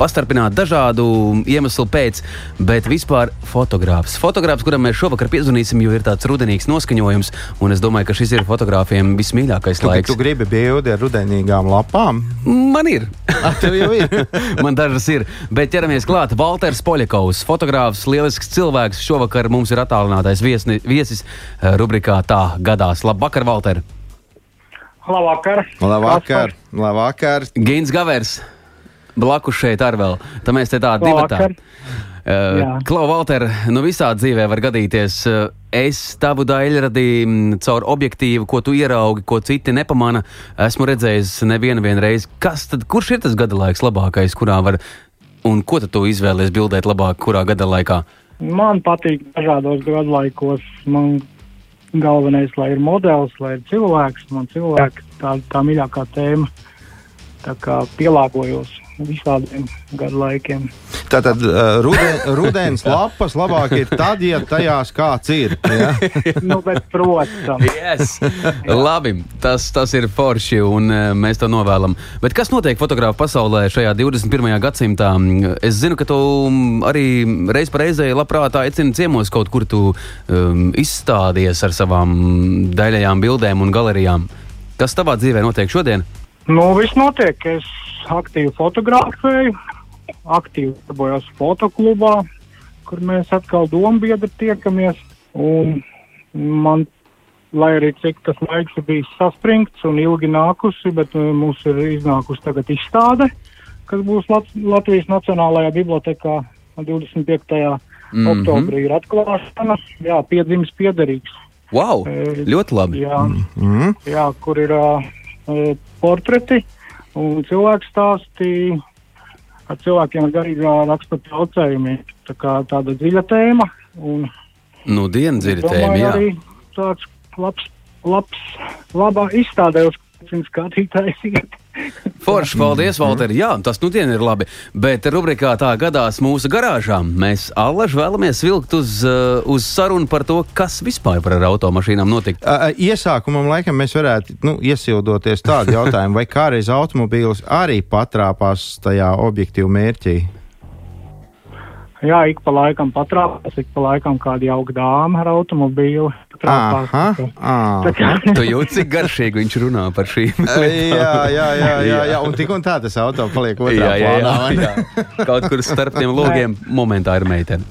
Pastarpināt dažādu iemeslu pēc, bet vispār fotogrāfs. Fotogrāfs, kuram mēs šovakar piezvanīsim, jo ir tāds rudenīgs noskaņojums, un es domāju, ka šis ir fotogrāfiem vismīļākais Tu, laiks. tu gribi bildi ar rudenīgām lapām? Man ir. Tev jau ir. Man dažas ir. Bet ķeramies klāt. Walters Poļakovs, fotogrāfs, lielisks cilvēks. Šovakar mums ir attālinātais viesni, viesis eh, rubrikā Tā gadās. Labvakar, Walter! Labvakar. Labvakar! Labvakar! Gins Gavers! Blakus šeit ar vēl. Tā mēs te tādi divi Labvakar. Uh. Klau, Walter, nu visā dzīvē var gadīties. Uh, es tavu daļradi mm, caur objektīvu, ko tu ieraugi, ko citi nepamana, esmu redzējis nevienu vien reizi. Kas tad, kurš ir tas gada laiks labākais, kurā var, un ko tu izvēlies bildēt labāk, kurā gada laikā? Man patīk dažādos gadlaikos. Man galvenais, lai ir modelis, lai ir cilvēks. Man cilvēks tā, tā mīļākā tēma. Tā kā pielāgojos visādiem gadlaikiem. Tātad uh, ruden, rudens lapas labāk ir tad, ja tajās kāds ir. Ja? nu, bet, protams, Yes. Labi, tas, tas ir forši, un uh, mēs to novēlam. Bet kas notiek fotogrāfu pasaulē šajā 21. gadsimtā? Es zinu, ka tu mm, arī reiz reizē labprāt aicini ciemos kaut kur tu um, izstādies ar savām daļajām bildēm un galerijām. Kas tavā dzīvē notiek šodien? Nu, viss notiek. Es aktīvi fotografēju, aktīvi darbojos fotoklubā, kur mēs atkal dombiedri tiekamies. Un man, lai arī cik tas laiks ir bijis saspringts un ilgi nākusi, bet uh, mums ir iznākusi tagad izstāde, kas būs Lat Latvijas Nacionālajā bibliotekā 25. Mhm. oktobrī ir atklāšana. Jā, piedzimis piederīgs. Wow! Eh, Ļoti labi! Jā, Mm. jā, kur ir uh, portreti un cilvēku stāstī ar cilvēkiem ar garīgā rakstura traucējumiem. Tā kā tāda dziļa tēma. Un, Nu, diena dziļa tēma, jā. arī tāds labs, labs, labā izstādē, uz kuras skatītājs iet. Forši, paldies, Valter. Jā, tas nu diena ir labi. Bet rubrikā tā gadās mūsu garāžā. Mēs allaž vēlamies vilkt uz, uh, uz sarunu par to, kas vispār par ar automašīnām notikt. Uh, Iesākumam laikam mēs varētu nu, iesildoties tādu jautājumu, vai kādreiz automobīls arī patrāpās tajā objektīvu mērķī. Jā, ik pa laikam patrāpās, ik pa laikam kāda jauka dāma ar automobīlu. Patrāpās. Aha, aha. kā- Tu jūti, cik garšīgi viņš runā par šīm jā, jā, jā, jā, jā, un tik un tā tas auto paliek otrā plānā. vai ne? jā. Kaut kur starp tiem logiem momentā ir meitene.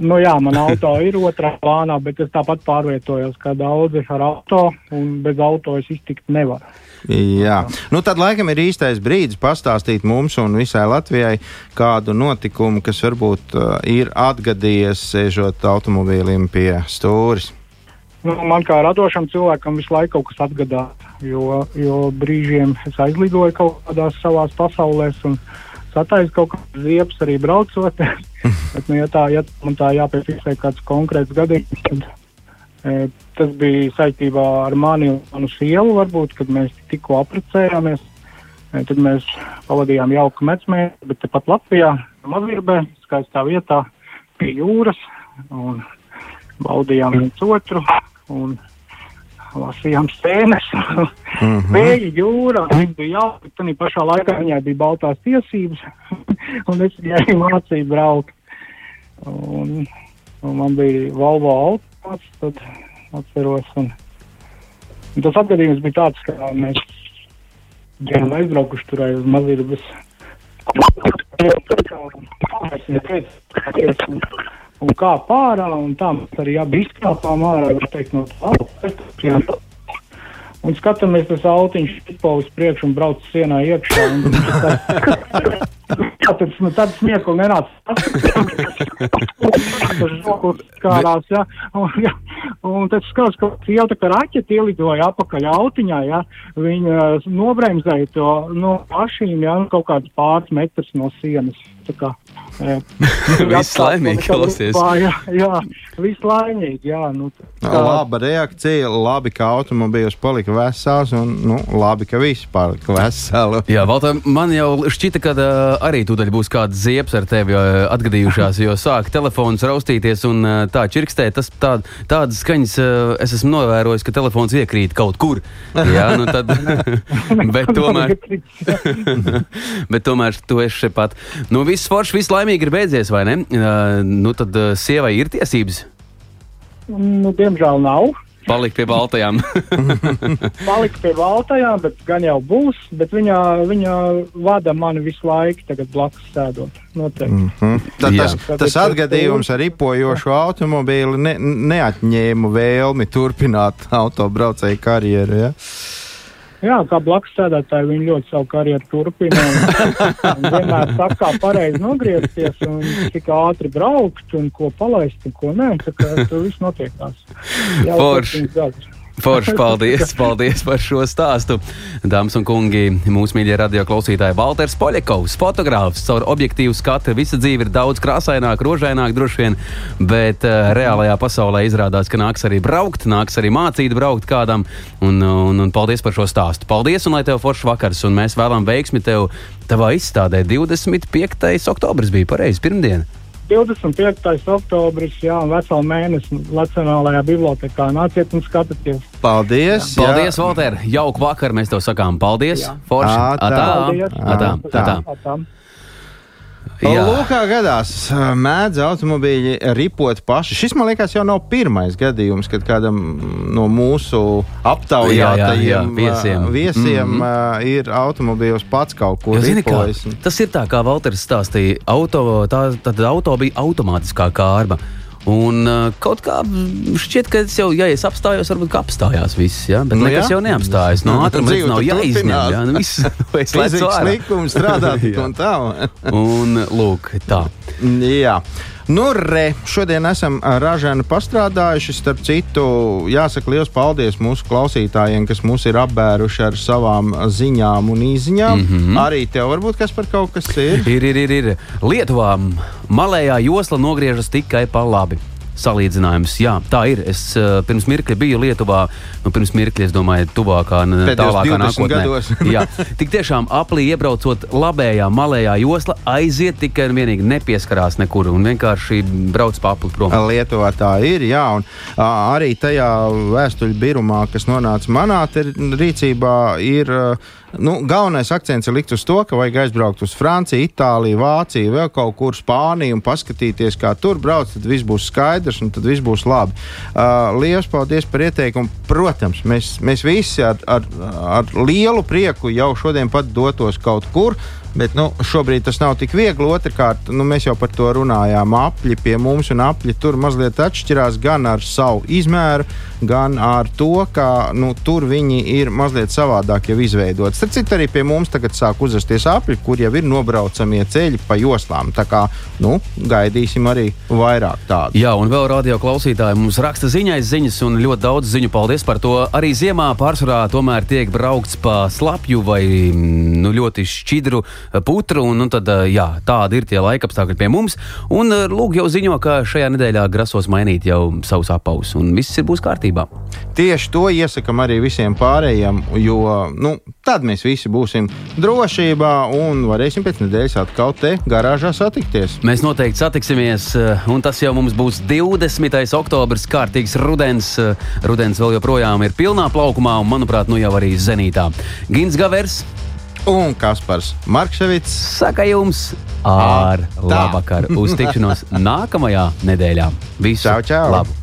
Nu jā, man auto ir otrā plānā, bet es tāpat pārvietojos kā daudzi ar auto, un bez auto es iztikt nevaru. Jā, nu tad laikam ir īstais brīdis pastāstīt mums un visai Latvijai kādu notikumu, kas varbūt uh, ir atgadījies sēžot automobīlim pie stūres. Nu, man kā radošam cilvēkam visu laiku kaut kas atgadās, jo, jo brīžiem es aizlidoju kaut kādās savās pasaulēs un sataisu kaut kādas ziepes arī braucot. Bet, nu, ja, tā, ja man tā jāpiefiksē kāds konkrēts gadījums, tad e, tas bija saistībā ar mani un manu sievu, varbūt, kad mēs tikko apprecējāmies. E, Tad mēs pavadījām jauku mecmēnesi, bet tepat Latvijā, Mazirbē, skaistā vietā pie jūras, un baudījām viens otru, un lasījām stēnes, vēja jūra, viņa bija jauka, bet tādā pašā laikā viņai bija baltās tiesības, un es viņai mācīju braukt. Un, un man bija Volvo automāts, tad atceros, un, un tas atgadījums bija tāds, ka mēs bijām aizbraukuši tur aiz Mazirbas. Un, un kā pārā, un tā mēs arī abi izkāpām ārā, var teikt, no tālāk. Un skatāmies, tas autiņš tipo uz priekšu un brauc sienā iekšā. Un, tā tas nu, tāds smiekli nenāca. Tas žokus skārās, jā. Un, jā. Un tad skatās, ka jau tā kā raķeti ielidoja apakaļ autiņā, jā. Viņa nobremzēja to no mašīnu, jā, nu, kaut kāds pāris metrs no sienas. Tā kā, jā. Viss laimīgi klausies. Jā, jā, viss laimīgi, jā. Nu, tā, Laba reakcija, labi, ka automobīls palika vesels, un nu, labi, ka viss palika vesels. Jā, Valta, man jau šķita, ka uh, arī tūdaļ būs kāds ziepes ar tevi uh, atgadījušās, jo sāk telefons raustīties un uh, tā čirkstē. Tas tā, tādas skaņas uh, es esmu novērojis, ka telefons iekrīt kaut kur. Jā, nu tad, bet tomēr, bet tomēr tu esi šeit pat. Nu, viss forši, viss laimīgi ir beidzies, vai ne? Uh, nu tad uh, sievai ir tiesības nu, diemžēl nav. palikt pie baltajām. Palika pie valtajām, bet gan jau būs. Bet viņa, viņa vada mani visu laiku, tagad blakus sēdot. Noteikti. Mhm. Tad Jā. tas, tas atgadījums ar ripojošo automobīli ne, neatņēma vēlmi turpināt autobraucēju karjeru. Ja? Jā, kā blakus sēdētāji, viņi ļoti savu karjeru turpina. Vienmēr saka, kā pareizi nogriezties un cik ātri braukt un ko palaist un ko nē. Tā kā tur viss notiekās. Jau Forši. 7 gadus. Forši, paldies, paldies par šo stāstu. Dāmas un kungi, mūsu mīļie radio klausītāji, Valters Poļakovs, fotogrāfs, caur objektīvu skatu. Visa dzīve ir daudz krāsaināka, rožaināka droši vien, bet uh, reālajā pasaulē izrādās, ka nāks arī braukt, nāks arī mācīt braukt kādam. Un, un, un paldies par šo stāstu. Paldies, un lai tev foršs vakars, un mēs vēlam veiksmi tev tavā izstādē. 25. oktobris bija pareizi, pirmdiena. 25. oktobris, jā, un veselu mēnesi Nacionālajā bibliotekā. Nāciet un skatieties. Paldies! Paldies, Valter! Jauku vakaru mēs tev sakām. Paldies! Jā. Forši! Ā, tā. Paldies! Atā, atā. Atā. Lūk, kā gadās, mēdz automobīļi ripot paši. Šis, man liekas, jau nav pirmais gadījums, kad kādam no mūsu aptaujātajiem Jā, jā, jā, viesiem. viesiem Mhm. ā, ir automobīls pats kaut ko kā, ripojis. tas ir tā, kā Valters stāstīja. Auto, tā, tad auto bija automātiskā kārba. Un uh, kaut kā šķiet, ka jau, ja es apstājos, varbūt apstājās viss. Ja? Bet Nu nekas jā. jau neapstājas. No ātruma redz, nav jāizņem. Nu, viss, nu, Fizikas ārā. likums strādā tik Jā. un tā. Un lūk, tā. Jā. Nu, re, šodien esam ā, ražani pastrādājuši. Starp citu, jāsaka liels paldies mūsu klausītājiem, kas mūs ir apbēruši ar savām ziņām un izziņām. Mm. -hmm. Arī tev varbūt kas par kaut kas ir. Ir, ir, ir, ir. Lietuvā malējā josla nogriežas tikai pa labi. Salīdzinājums, jā, tā ir. Es uh, pirms mirkļa biju Lietuvā, nu, pirms mirkļa, es domāju, tuvākā, tālākā 20 nākotnē. jā, tik tiešām aplī iebraucot labējā, malējā josla, aiziet tikai un vienīgi nepieskarās nekur un vienkārši brauc pa apli prom. Lietuvā tā ir, jā, un ā, arī tajā vēstuļu birumā, kas nonāca manā rīcībā, ir ā, nu, galvenais akcents ir likt uz to, ka vajag aizbraukt uz Franciju, Itāliju, Vāciju, vēl kaut kur Spāniju un paskatīties, kā tur brauc. Tad viss būs skaidrs un tad viss būs labi. Uh, Lielas paldies par ieteikumu. Protams, mēs, mēs visi ar, ar, ar lielu prieku jau šodien pat dotos kaut kur. Bet nu, šobrīd tas nav tik viegli. Otrakārt, nu, mēs jau par to runājām. Apli pie mums un apli tur mazliet atšķirās gan ar savu izmēru, gan ar to, ka nu, tur viņi ir mazliet savādāk jau izveidoti. Starp citu, arī pie mums tagad sāk uzrasties apli, kur jau ir nobraucamie ceļi pa joslām. Tā kā nu, gaidīsim arī vairāk tādu. Jā, un vēl radio klausītāji mums raksta ziņais ziņas, un ļoti daudz ziņu. Paldies par to. Arī ziemā pārsvarā tomēr tiek braukts pa slapju vai mm, nu, ļoti šķidru putru. Un, un tad, jā, tādi ir tie laikapstākļi pie mums. Un lūk, jau ziņo, ka šajā nedēļā grasos mainīt jau savus apavus, un viss ir būs kārtībā. Tieši to iesakām arī visiem pārējiem, jo nu, tad mēs visi būsim drošībā un varēsim pēc nedēļas atkal te garāžā satikties. Mēs noteikti satiksimies, un tas jau mums būs 20. oktobris, kārtīgs rudens. Rudens vēl joprojām ir pilnā plaukumā, un manuprāt, nu jau arī zenītā. Gins Gavers un Kaspars Markevits saka jums ar labvakar uz tikšanos nākamajā nedēļā. Visu čau, čau. labu!